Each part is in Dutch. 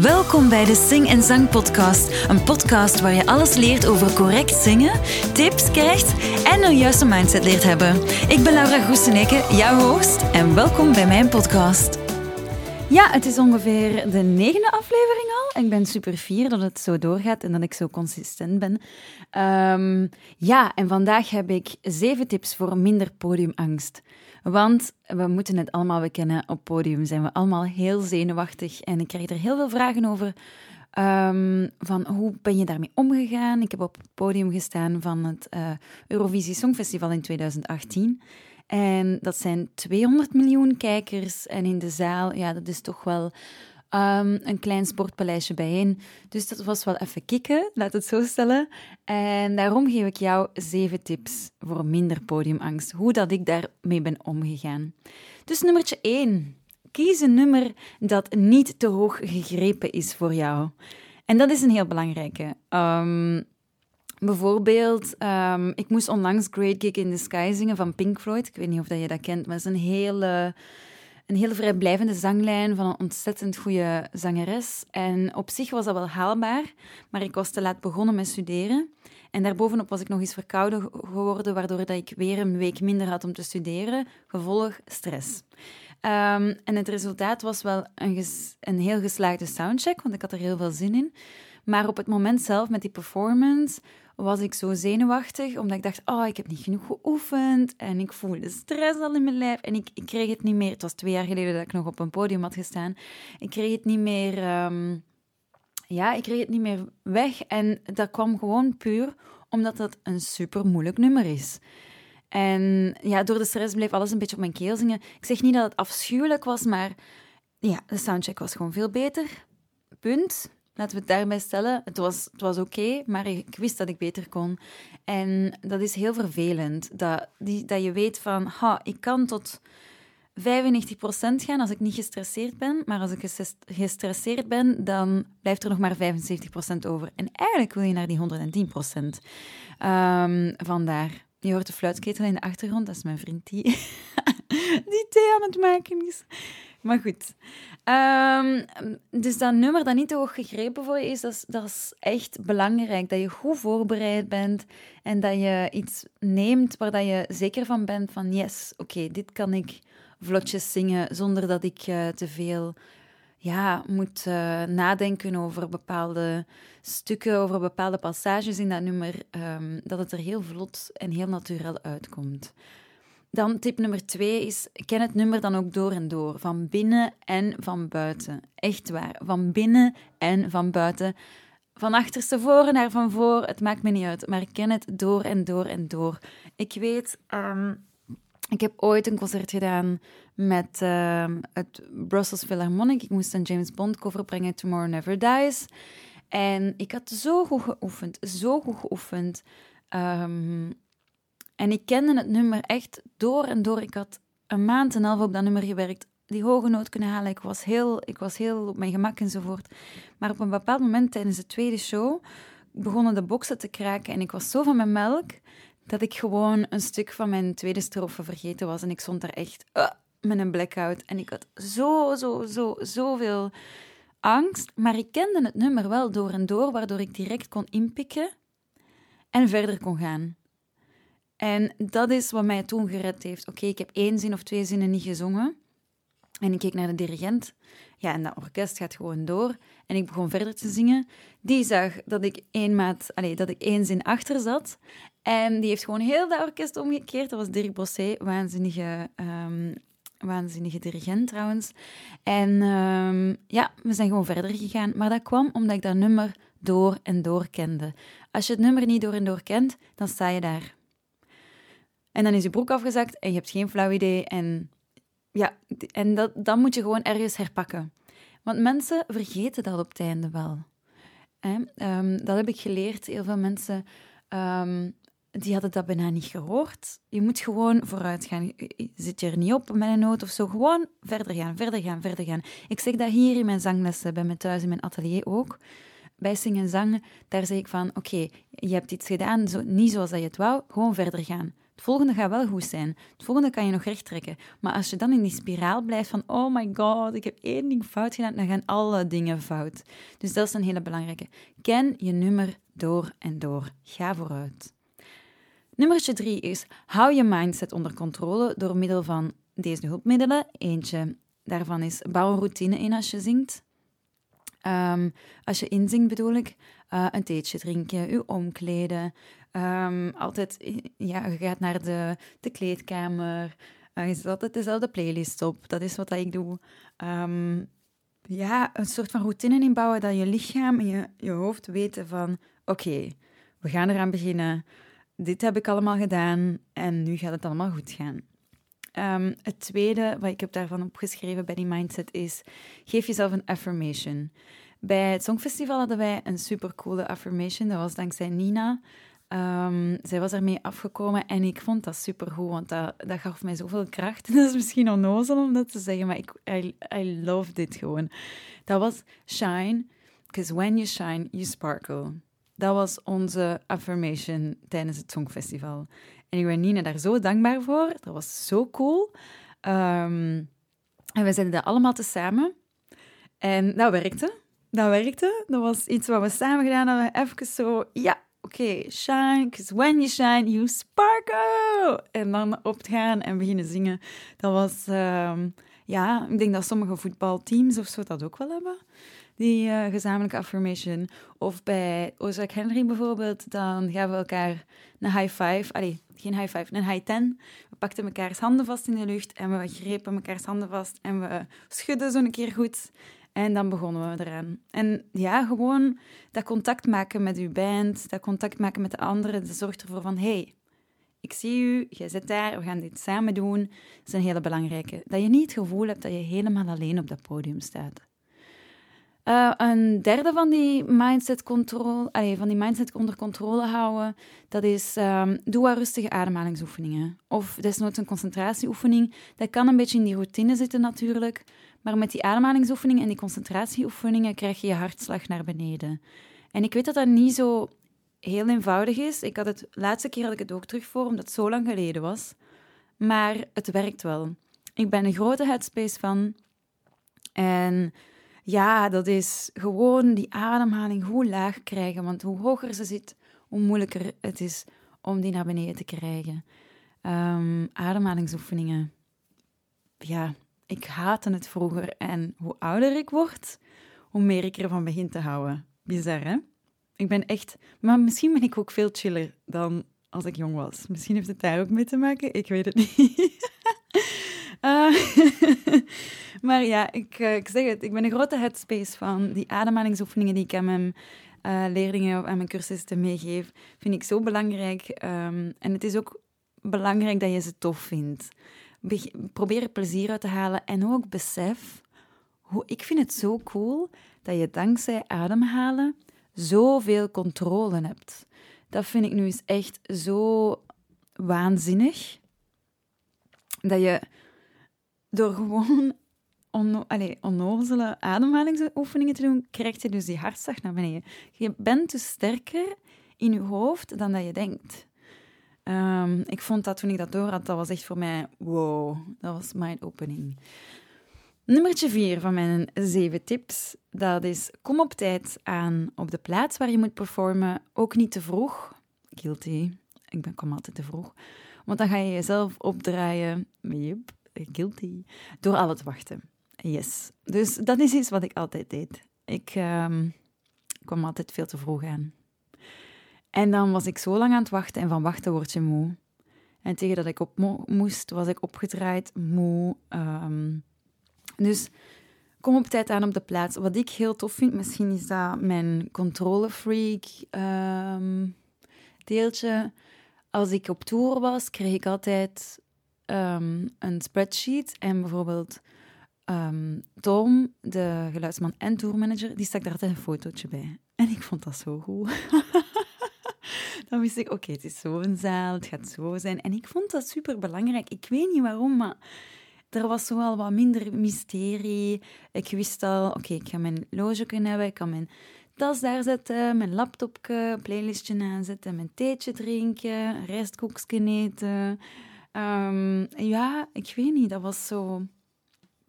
Welkom bij de Sing en Zang Podcast. Een podcast waar je alles leert over correct zingen, tips krijgt en een juiste mindset leert hebben. Ik ben Laura Groeseneke, jouw host, en welkom bij mijn podcast. Ja, het is ongeveer de negende aflevering al. Ik ben super fier dat het zo doorgaat en dat ik zo consistent ben. Ehm, ja, en vandaag heb ik zeven tips voor minder podiumangst. Want we moeten het allemaal bekennen, op podium zijn we allemaal heel zenuwachtig. En ik krijg er heel veel vragen over. Ehm, van hoe ben je daarmee omgegaan? Ik heb op het podium gestaan van het uh, Eurovisie Songfestival in 2018. En dat zijn 200 miljoen kijkers. En in de zaal, ja, dat is toch wel um, een klein sportpaleisje bijeen. Dus dat was wel even kicken, laat het zo stellen. En daarom geef ik jou zeven tips voor minder podiumangst. Hoe dat ik daarmee ben omgegaan. Dus nummertje 1. Kies een nummer dat niet te hoog gegrepen is voor jou. En dat is een heel belangrijke. Um, Bijvoorbeeld, um, ik moest onlangs Great Gig in the Sky zingen van Pink Floyd. Ik weet niet of je dat kent, maar het is een hele, een hele vrijblijvende zanglijn van een ontzettend goede zangeres. En op zich was dat wel haalbaar, maar ik was te laat begonnen met studeren. En daarbovenop was ik nog eens verkouden geworden, waardoor dat ik weer een week minder had om te studeren. Gevolg stress. Um, en het resultaat was wel een, een heel geslaagde soundcheck, want ik had er heel veel zin in. Maar op het moment zelf met die performance was ik zo zenuwachtig, omdat ik dacht, oh, ik heb niet genoeg geoefend en ik voelde stress al in mijn lijf en ik, ik kreeg het niet meer. Het was twee jaar geleden dat ik nog op een podium had gestaan. Ik kreeg het niet meer, ehm, ja, ik kreeg het niet meer weg en dat kwam gewoon puur omdat dat een super moeilijk nummer is. En ja, door de stress bleef alles een beetje op mijn keel zingen. Ik zeg niet dat het afschuwelijk was, maar ja, de soundcheck was gewoon veel beter. Punt. Laten we het daarbij stellen. Het was, het was oké, maar ik wist dat ik beter kon. En dat is heel vervelend. Dat, die, dat je weet van, ha, ik kan tot 95% gaan als ik niet gestresseerd ben. Maar als ik gestresseerd ben, dan blijft er nog maar 75% over. En eigenlijk wil je naar die 110%. Um, ehm, vandaar. Je hoort de fluitketel in de achtergrond. Dat is mijn vriend die, die thee aan het maken is. Maar goed. Um, dus dat nummer dat niet te hoog gegrepen voor je is, dat is, dat is echt belangrijk. Dat je goed voorbereid bent en dat je iets neemt waar dat je zeker van bent van yes, oké, dit kan ik vlotjes zingen zonder dat ik uh, te veel ja, moet uh, nadenken over bepaalde stukken, over bepaalde passages in dat nummer, um, dat het er heel vlot en heel natuurlijk uitkomt. Dan tip nummer twee is, ken het nummer dan ook door en door. Van binnen en van buiten. Echt waar. Van binnen en van buiten. Van achterstevoren naar van voor, het maakt me niet uit. Maar ken het door en door en door. Ik weet, um, ik heb ooit een concert gedaan met um, het Brussels Philharmonic. Ik moest een James Bond cover brengen, Tomorrow Never Dies. En ik had zo goed geoefend, zo goed geoefend. Um, en ik kende het nummer echt door en door. Ik had een maand en een half op dat nummer gewerkt, die hoge noot kunnen halen. Ik was heel, ik was heel op mijn gemak enzovoort. Maar op een bepaald moment tijdens de tweede show begonnen de boksen te kraken en ik was zo van mijn melk dat ik gewoon een stuk van mijn tweede strofe vergeten was. En ik stond daar echt uh, met een blackout. En ik had zo, zo, zo, zoveel angst. Maar ik kende het nummer wel door en door, waardoor ik direct kon inpikken en verder kon gaan. En dat is wat mij toen gered heeft. Oké, ik heb één zin of twee zinnen niet gezongen. En ik keek naar de dirigent. Ja, en dat orkest gaat gewoon door. En ik begon verder te zingen. Die zag dat ik één maat, allez, dat ik één zin achter zat. En die heeft gewoon heel dat orkest omgekeerd. Dat was Dirk Bossé, waanzinnige, um, waanzinnige dirigent trouwens. En um, ja, we zijn gewoon verder gegaan. Maar dat kwam omdat ik dat nummer door en door kende. Als je het nummer niet door en door kent, dan sta je daar. En dan is je broek afgezakt en je hebt geen flauw idee. En, ja, en dat, dan moet je gewoon ergens herpakken. Want mensen vergeten dat op het einde wel. Ehm, dat heb ik geleerd. Heel veel mensen um, die hadden dat bijna niet gehoord. Je moet gewoon vooruit gaan. Zit je er niet op met een noot of zo? Gewoon verder gaan, verder gaan, verder gaan. Ik zeg dat hier in mijn zanglessen, bij me thuis in mijn atelier ook. Bij zingen en zangen, daar zeg ik van, oké, je hebt iets gedaan, zo, niet zoals dat je het wou, gewoon verder gaan Het volgende gaat wel goed zijn. Het volgende kan je nog recht trekken. Maar als je dan in die spiraal blijft van, oh my god, ik heb één ding fout gedaan, dan gaan alle dingen fout. Dus dat is een hele belangrijke. Ken je nummer door en door. Ga vooruit. Nummer drie is, hou je mindset onder controle door middel van deze hulpmiddelen. Eentje daarvan is, bouw een routine in als je zingt. Ehm, als je inzingt bedoel ik, uh, een theetje drinken, je omkleden. Um, altijd, ja, je gaat naar de, de kleedkamer. Uh, je zet altijd dezelfde playlist op. Dat is wat ik doe. Um, ja, een soort van routine inbouwen dat je lichaam en je, je hoofd weten van... Oké, we gaan eraan beginnen. Dit heb ik allemaal gedaan en nu gaat het allemaal goed gaan. Um, het tweede wat ik heb daarvan opgeschreven bij die mindset is: geef jezelf een affirmation. Bij het Songfestival hadden wij een supercoole affirmation. Dat was dankzij Nina. Um, zij was ermee afgekomen en ik vond dat supergoed, want dat, dat gaf mij zoveel kracht. Dat is misschien onnozel om dat te zeggen, maar ik, I, love dit gewoon. Dat was shine, because when you shine, you sparkle. Dat was onze affirmation tijdens het Songfestival. En ik ben Nina daar zo dankbaar voor. Dat was zo cool. Um, en we zeiden dat allemaal tezamen. En dat werkte. Dat werkte. Dat was iets wat we samen gedaan hebben. Even zo, ja, oké, okay, shine, because when you shine, you sparkle. En dan opgaan en beginnen zingen. Dat was, um, ja, ik denk dat sommige voetbalteams of zo dat ook wel hebben die uh, gezamenlijke affirmation. Of bij Ozark Henry bijvoorbeeld, dan gaan we elkaar een high five, allee, geen high five, een high ten. We pakten mekaars handen vast in de lucht en we grepen mekaars handen vast en we schudden zo een keer goed. En dan begonnen we eraan. En ja, gewoon dat contact maken met uw band, dat contact maken met de anderen, dat zorgt ervoor van, hey, ik zie u, jij zit daar, we gaan dit samen doen. Dat is een hele belangrijke. Dat je niet het gevoel hebt dat je helemaal alleen op dat podium staat. Uh, een derde van die mindset, control, van die mindset onder controle houden, dat is um, doe wat rustige ademhalingsoefeningen. Of desnoods een concentratieoefening. Dat kan een beetje in die routine zitten natuurlijk, maar met die ademhalingsoefeningen en die concentratieoefeningen krijg je je hartslag naar beneden. En ik weet dat dat niet zo heel eenvoudig is. Ik had het laatste keer had ik het ook terug voor, omdat het zo lang geleden was. Maar het werkt wel. Ik ben een grote headspace van. En ja, dat is gewoon die ademhaling hoe laag krijgen. Want hoe hoger ze zit, hoe moeilijker het is om die naar beneden te krijgen. Um, ademhalingsoefeningen. Ja, ik haatte het vroeger. En hoe ouder ik word, hoe meer ik ervan begin te houden. Bizar, hè? Ik ben echt... Maar misschien ben ik ook veel chiller dan als ik jong was. Misschien heeft het daar ook mee te maken. Ik weet het niet. Uh, maar ja, ik, uh, ik zeg het, ik ben een grote headspace van die ademhalingsoefeningen die ik aan mijn uh, leerlingen aan mijn cursisten meegeef. Vind ik zo belangrijk. Um, en het is ook belangrijk dat je ze tof vindt. Be probeer er plezier uit te halen en ook besef. Hoe, ik vind het zo cool dat je dankzij ademhalen zoveel controle hebt. Dat vind ik nu eens echt zo waanzinnig. Dat je door gewoon on, allez, onnozele ademhalingsoefeningen te doen, krijg je dus die hartslag naar beneden. Je bent dus sterker in je hoofd dan dat je denkt. Um, ik vond dat toen ik dat door had, dat was echt voor mij wow. Dat was mijn opening. Nummertje vier van mijn zeven tips, dat is kom op tijd aan op de plaats waar je moet performen. Ook niet te vroeg. Guilty. Ik ben, kom altijd te vroeg. Want dan ga je jezelf opdraaien. Yep guilty, door al het wachten. Yes. Dus dat is iets wat ik altijd deed. Ik um, kwam altijd veel te vroeg aan. En dan was ik zo lang aan het wachten en van wachten word je moe. En tegen dat ik op moest, was ik opgedraaid, moe. Um, dus kom op tijd aan op de plaats. Wat ik heel tof vind, misschien is dat mijn controlefreak um, deeltje. Als ik op tour was, kreeg ik altijd een spreadsheet en bijvoorbeeld um, Tom, de geluidsman en tourmanager, die stak daar altijd een fotootje bij. En ik vond dat zo goed. Dan wist ik, oké, het is zo'n zaal, het gaat zo zijn. En ik vond dat super belangrijk. Ik weet niet waarom, maar er was wel wat minder mysterie. Ik wist al, oké, ik ga mijn loge kunnen hebben, ik kan mijn tas daar zetten, mijn laptopje, playlistje aanzetten, mijn theetje drinken, een rijstkoekje eten. Ehm, ja, ik weet niet, dat was zo...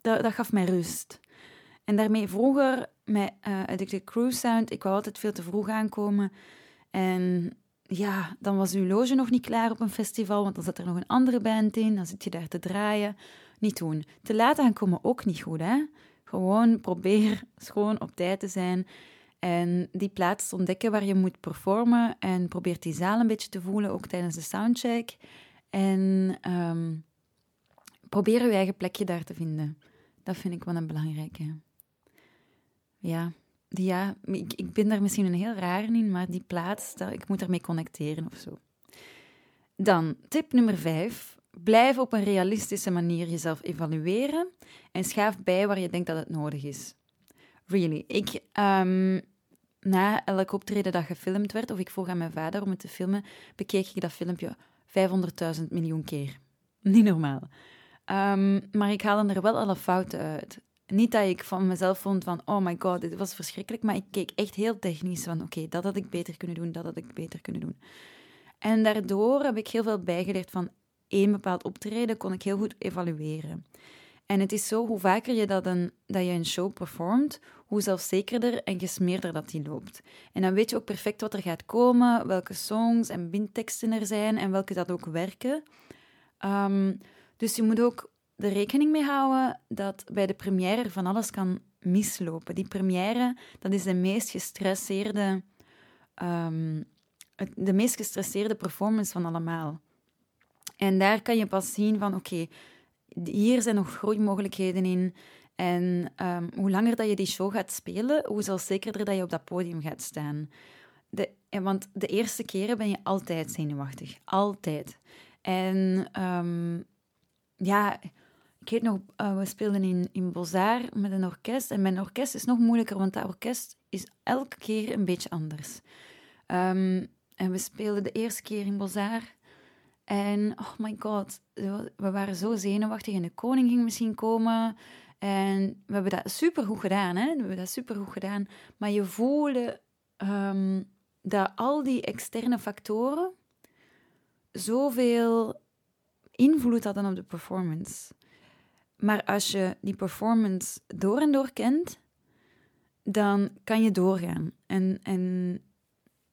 Dat, gaf mij rust. En daarmee vroeger, met uh, Addicted Cruise Sound, ik wou altijd veel te vroeg aankomen. En ja, dan was uw loge nog niet klaar op een festival, want dan zit er nog een andere band in, dan zit je daar te draaien. Niet doen. Te laat aankomen ook niet goed, hè. Gewoon probeer schoon op tijd te zijn en die plaats ontdekken waar je moet performen en probeer die zaal een beetje te voelen, ook tijdens de soundcheck. En ehm, probeer je eigen plekje daar te vinden. Dat vind ik wel een belangrijke. Ja, ja ik, ik ben daar misschien een heel raar in, maar die plaats, dat, ik moet ermee connecteren of zo. Dan, tip nummer vijf. Blijf op een realistische manier jezelf evalueren en schaaf bij waar je denkt dat het nodig is. Really. Ik, um, na elk optreden dat gefilmd werd, of ik vroeg aan mijn vader om het te filmen, bekeek ik dat filmpje 500.000 miljoen keer. Niet normaal. Um, maar ik haalde er wel alle fouten uit. Niet dat ik van mezelf vond van, oh my god, dit was verschrikkelijk, maar ik keek echt heel technisch van, oké, dat had ik beter kunnen doen, dat had ik beter kunnen doen. En daardoor heb ik heel veel bijgeleerd van één bepaald optreden, kon ik heel goed evalueren. En het is zo, hoe vaker je dat, een, dat je een show performt, hoe zelfzekerder en gesmeerder dat die loopt. En dan weet je ook perfect wat er gaat komen, welke songs en bindteksten er zijn en welke dat ook werken. Um, dus je moet ook er rekening mee houden dat bij de première van alles kan mislopen. Die première, dat is de meest gestresseerde, um, de meest gestresseerde performance van allemaal. En daar kan je pas zien van, oké, hier zijn nog groeimogelijkheden in. En um, hoe langer dat je die show gaat spelen, hoe zelfzekerder dat je op dat podium gaat staan. De, want de eerste keren ben je altijd zenuwachtig. Altijd. En um, ja, ik weet nog, uh, we speelden in, in Bozar met een orkest. En mijn orkest is nog moeilijker, want dat orkest is elke keer een beetje anders. Um, en we speelden de eerste keer in Bozar. En oh my god, we waren zo zenuwachtig en de koning ging misschien komen. En we hebben dat supergoed gedaan, hè? We hebben dat supergoed gedaan. Maar je voelde um, dat al die externe factoren zoveel invloed hadden op de performance. Maar als je die performance door en door kent, dan kan je doorgaan. En, en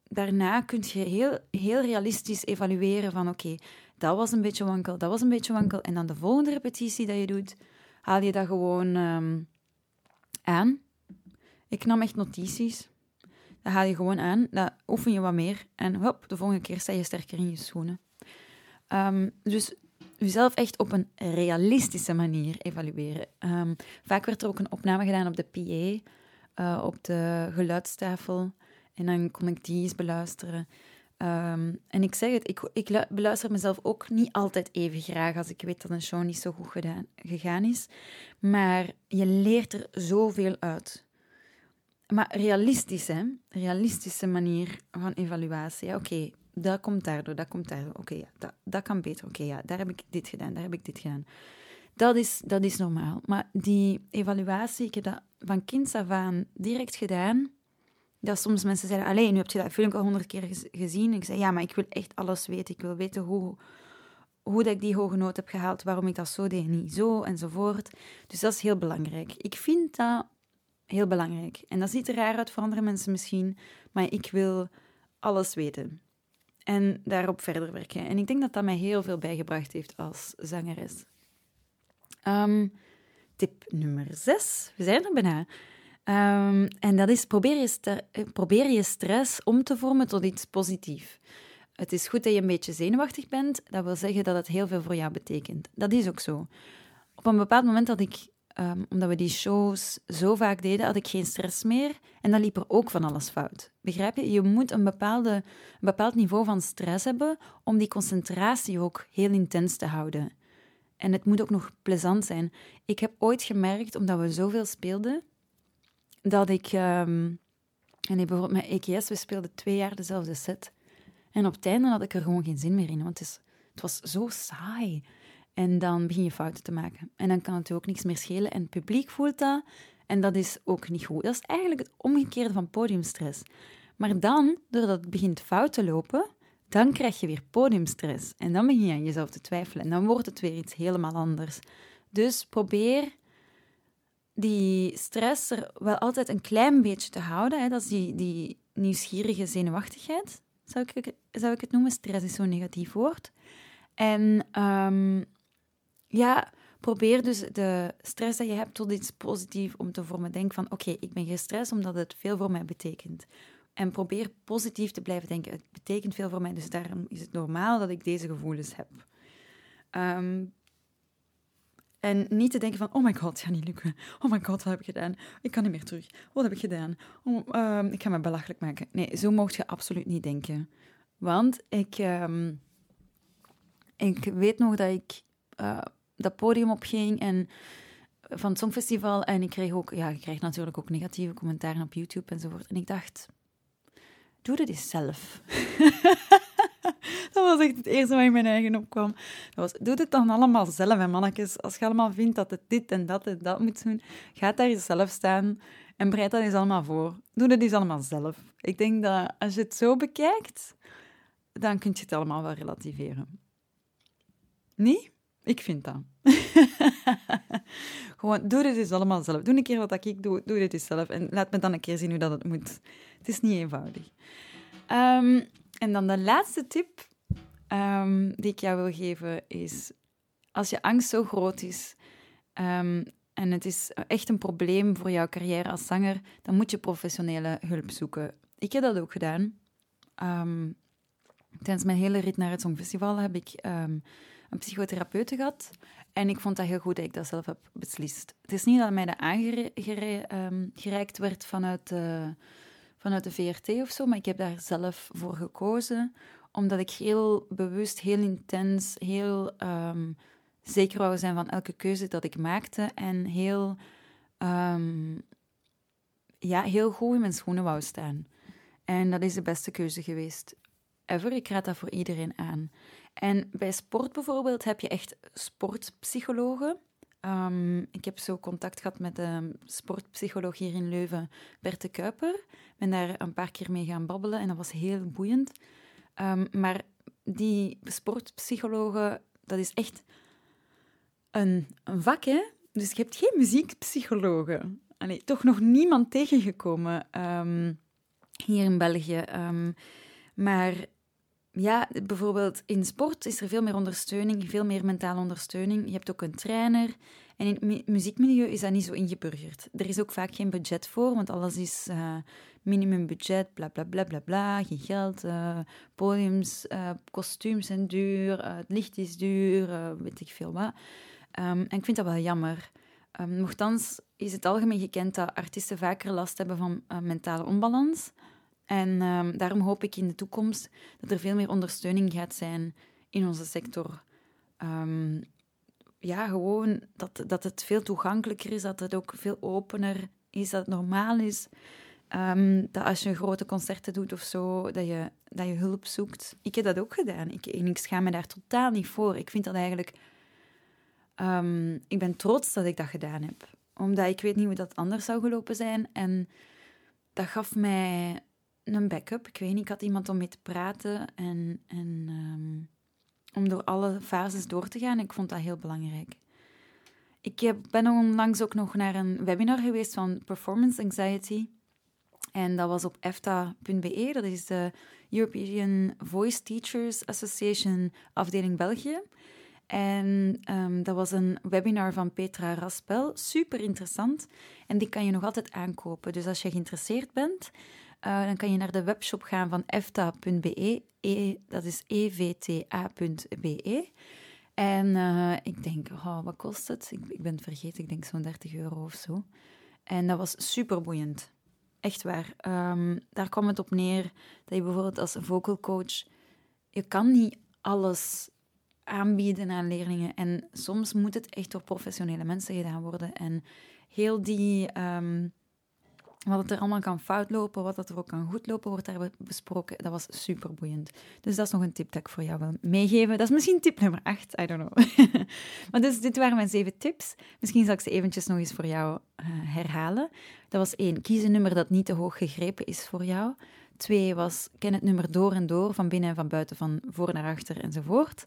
daarna kun je heel, heel realistisch evalueren van oké, dat was een beetje wankel, dat was een beetje wankel. En dan de volgende repetitie dat je doet, haal je dat gewoon um, aan. Ik nam echt notities. Dat haal je gewoon aan, dat oefen je wat meer. En hop, de volgende keer sta je sterker in je schoenen. Um, dus jezelf echt op een realistische manier evalueren. Um, vaak werd er ook een opname gedaan op de PA, uh, op de geluidstafel. En dan kon ik die eens beluisteren. Um, en ik zeg het, ik, ik beluister mezelf ook niet altijd even graag als ik weet dat een show niet zo goed gedaan, gegaan is. Maar je leert er zoveel uit. Maar realistisch, hè? Realistische manier van evaluatie. Oké, dat komt daardoor, dat komt daardoor. Oké, ja, dat, dat kan beter. Oké, ja, daar heb ik dit gedaan, daar heb ik dit gedaan. Dat is, dat is normaal. Maar die evaluatie, ik heb dat van kinds af aan direct gedaan. Dat soms mensen zeiden, alleen nu heb je dat film al honderd keer gezien. Ik zei, ja, maar ik wil echt alles weten. Ik wil weten hoe, hoe dat ik die hoge noot heb gehaald, waarom ik dat zo deed, niet zo, enzovoort. Dus dat is heel belangrijk. Ik vind dat heel belangrijk. En dat ziet er raar uit voor andere mensen misschien, maar ik wil alles weten en daarop verder werken. En ik denk dat dat mij heel veel bijgebracht heeft als zangeres. Ehm, tip nummer zes. We zijn er bijna. Um, en dat is probeer je, eh, probeer je stress om te vormen tot iets positiefs. Het is goed dat je een beetje zenuwachtig bent. Dat wil zeggen dat het heel veel voor jou betekent. Dat is ook zo. Op een bepaald moment had ik um, omdat we die shows zo vaak deden, had ik geen stress meer. En dan liep er ook van alles fout. Begrijp je? Je moet een, bepaalde, een bepaald niveau van stress hebben om die concentratie ook heel intens te houden. En het moet ook nog plezant zijn. Ik heb ooit gemerkt, omdat we zoveel speelden, dat ik... Um, en bijvoorbeeld met EKS, we speelden twee jaar dezelfde set. En op het einde had ik er gewoon geen zin meer in, want het, is, het was zo saai. En dan begin je fouten te maken. En dan kan het ook niks meer schelen. En het publiek voelt dat. En dat is ook niet goed. Dat is eigenlijk het omgekeerde van podiumstress. Maar dan, doordat het begint fout te lopen, dan krijg je weer podiumstress. En dan begin je aan jezelf te twijfelen. En dan wordt het weer iets helemaal anders. Dus probeer die stress er wel altijd een klein beetje te houden. Hè. Dat is die, die nieuwsgierige zenuwachtigheid, zou ik, zou ik het noemen. Stress is zo'n negatief woord. En um, ja, probeer dus de stress dat je hebt tot iets positiefs om te vormen. Denk van, oké, ik ben gestrest omdat het veel voor mij betekent. En probeer positief te blijven denken. Het betekent veel voor mij, dus daarom is het normaal dat ik deze gevoelens heb. Um, en niet te denken van, oh my god, het gaat niet lukken. Oh my god, wat heb ik gedaan? Ik kan niet meer terug. Wat heb ik gedaan? Um, ik ga me belachelijk maken. Nee, zo mocht je absoluut niet denken. Want ik, um, ik weet nog dat ik uh, dat podium opging en van het Songfestival en ik kreeg ook, ja, ik kreeg natuurlijk ook negatieve commentaren op YouTube enzovoort. En ik dacht, doe dit eens zelf. dat was echt het eerste wat in mijn eigen opkwam. Dat was, doe het dan allemaal zelf, hè, mannetjes. Als je allemaal vindt dat het dit en dat en dat moet doen, ga daar eens zelf staan en bereid dat eens allemaal voor. Doe het eens allemaal zelf. Ik denk dat als je het zo bekijkt, dan kun je het allemaal wel relativeren. Niet? Ik vind dat. Gewoon, doe dit eens allemaal zelf. Doe een keer wat ik doe, doe dit eens zelf. En laat me dan een keer zien hoe dat het moet. Het is niet eenvoudig. Um, en dan de laatste tip um, die ik jou wil geven is: als je angst zo groot is um, en het is echt een probleem voor jouw carrière als zanger, dan moet je professionele hulp zoeken. Ik heb dat ook gedaan. Tijdens mijn hele rit naar het Songfestival heb ik een psychotherapeute gehad. En ik vond dat heel goed dat ik dat zelf heb beslist. Het is niet dat mij dat aangereikt werd vanuit de vanuit de VRT of zo, maar ik heb daar zelf voor gekozen, omdat ik heel bewust, heel intens, heel um, zeker wou zijn van elke keuze dat ik maakte en heel, um, ja, heel goed in mijn schoenen wou staan. En dat is de beste keuze geweest ever. Ik raad dat voor iedereen aan. En bij sport bijvoorbeeld heb je echt sportpsychologen. Um, ik heb zo contact gehad met de sportpsycholoog hier in Leuven, Berte Kuiper. ben daar een paar keer mee gaan babbelen en dat was heel boeiend. Um, maar die sportpsychologen, dat is echt een, vak, hè? Dus je hebt geen muziekpsychologen. Allee, toch nog niemand tegengekomen um, hier in België. maar ja, bijvoorbeeld in sport is er veel meer ondersteuning, veel meer mentale ondersteuning. Je hebt ook een trainer. En in het muziekmilieu is dat niet zo ingeburgerd. Er is ook vaak geen budget voor, want alles is uh, minimumbudget, bla bla bla bla bla. Geen geld, uh, podiums, uh, kostuums zijn duur, het licht is duur, weet ik veel wat. Um, en ik vind dat wel jammer. Um, nochtans is het algemeen gekend dat artiesten vaker last hebben van mentale onbalans. En um, daarom hoop ik in de toekomst dat er veel meer ondersteuning gaat zijn in onze sector. Um, ja, gewoon dat, dat het veel toegankelijker is, dat het ook veel opener is, dat het normaal is. Um, dat als je grote concerten doet of zo, dat je, dat je hulp zoekt. Ik heb dat ook gedaan. Ik, en ik schaam me daar totaal niet voor. Ik vind dat eigenlijk... ik ben trots dat ik dat gedaan heb. Omdat ik weet niet hoe dat anders zou gelopen zijn. En dat gaf mij een backup. Ik weet niet, ik had iemand om mee te praten en, en um, om door alle fases door te gaan. Ik vond dat heel belangrijk. Ik heb, ben onlangs ook nog naar een webinar geweest van Performance Anxiety. En dat was op efta.be, dat is de European Voice Teachers Association afdeling België. En um, dat was een webinar van Petra Raspel, super interessant. En die kan je nog altijd aankopen. Dus als je geïnteresseerd bent, uh, dan kan je naar de webshop gaan van efta.be. E, dat is evta.be. En uh, ik denk, oh, wat kost het? Ik, ik ben het vergeten, ik denk zo'n 30 euro of zo. En dat was super boeiend. Echt waar. Um, daar kwam het op neer dat je bijvoorbeeld als vocal coach... Je kan niet alles aanbieden aan leerlingen. En soms moet het echt door professionele mensen gedaan worden. En heel die... Um, Wat er allemaal kan fout lopen, wat er ook kan goed lopen, wordt daar besproken. Dat was super boeiend. Dus dat is nog een tip dat ik voor jou wil meegeven. Dat is misschien tip nummer 8, I don't know. maar dus, dit waren mijn zeven tips. Misschien zal ik ze eventjes nog eens voor jou uh, herhalen. Dat was één, kies een nummer dat niet te hoog gegrepen is voor jou. Twee was, ken het nummer door en door, van binnen en van buiten, van voor naar achter enzovoort.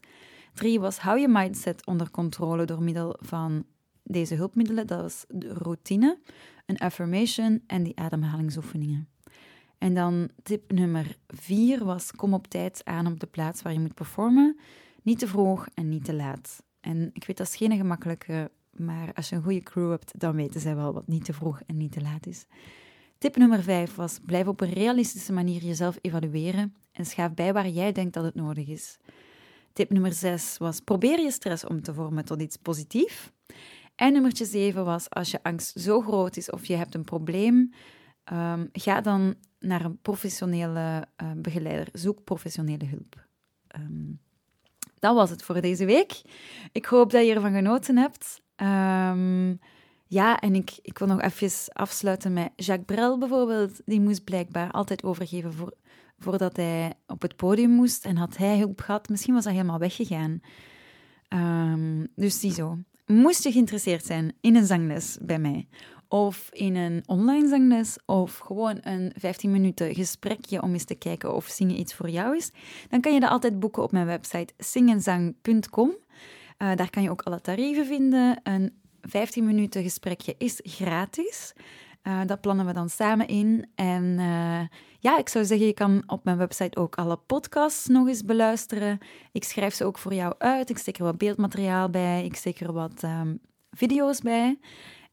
Drie was, hou je mindset onder controle door middel van deze hulpmiddelen. Dat was de routine een affirmation en die ademhalingsoefeningen. En dan tip nummer vier was: kom op tijd aan op de plaats waar je moet performen. Niet te vroeg en niet te laat. En ik weet dat is geen gemakkelijke, maar als je een goede crew hebt, dan weten zij wel wat niet te vroeg en niet te laat is. Tip nummer vijf was: blijf op een realistische manier jezelf evalueren en schaaf bij waar jij denkt dat het nodig is. Tip nummer zes was: probeer je stress om te vormen tot iets positiefs. En nummertje zeven was, als je angst zo groot is of je hebt een probleem, um, ga dan naar een professionele uh, begeleider. Zoek professionele hulp. Um, dat was het voor deze week. Ik hoop dat je ervan genoten hebt. Um, ja, en ik, ik wil nog even afsluiten met Jacques Brel bijvoorbeeld. Die moest blijkbaar altijd overgeven voor, voordat hij op het podium moest. En had hij hulp gehad, misschien was hij helemaal weggegaan. Dus ziezo. Moest je geïnteresseerd zijn in een zangles bij mij, of in een online zangles, of gewoon een 15 minuten gesprekje om eens te kijken of zingen iets voor jou is, dan kan je dat altijd boeken op mijn website zingenzang.com. Uh, daar kan je ook alle tarieven vinden. Een 15 minuten gesprekje is gratis. Uh, dat plannen we dan samen in. En uh, ja, ik zou zeggen, je kan op mijn website ook alle podcasts nog eens beluisteren. Ik schrijf ze ook voor jou uit. Ik steek er wat beeldmateriaal bij. Ik steek er wat um, video's bij.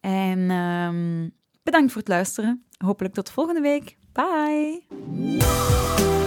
En um, bedankt voor het luisteren. Hopelijk tot volgende week. Bye!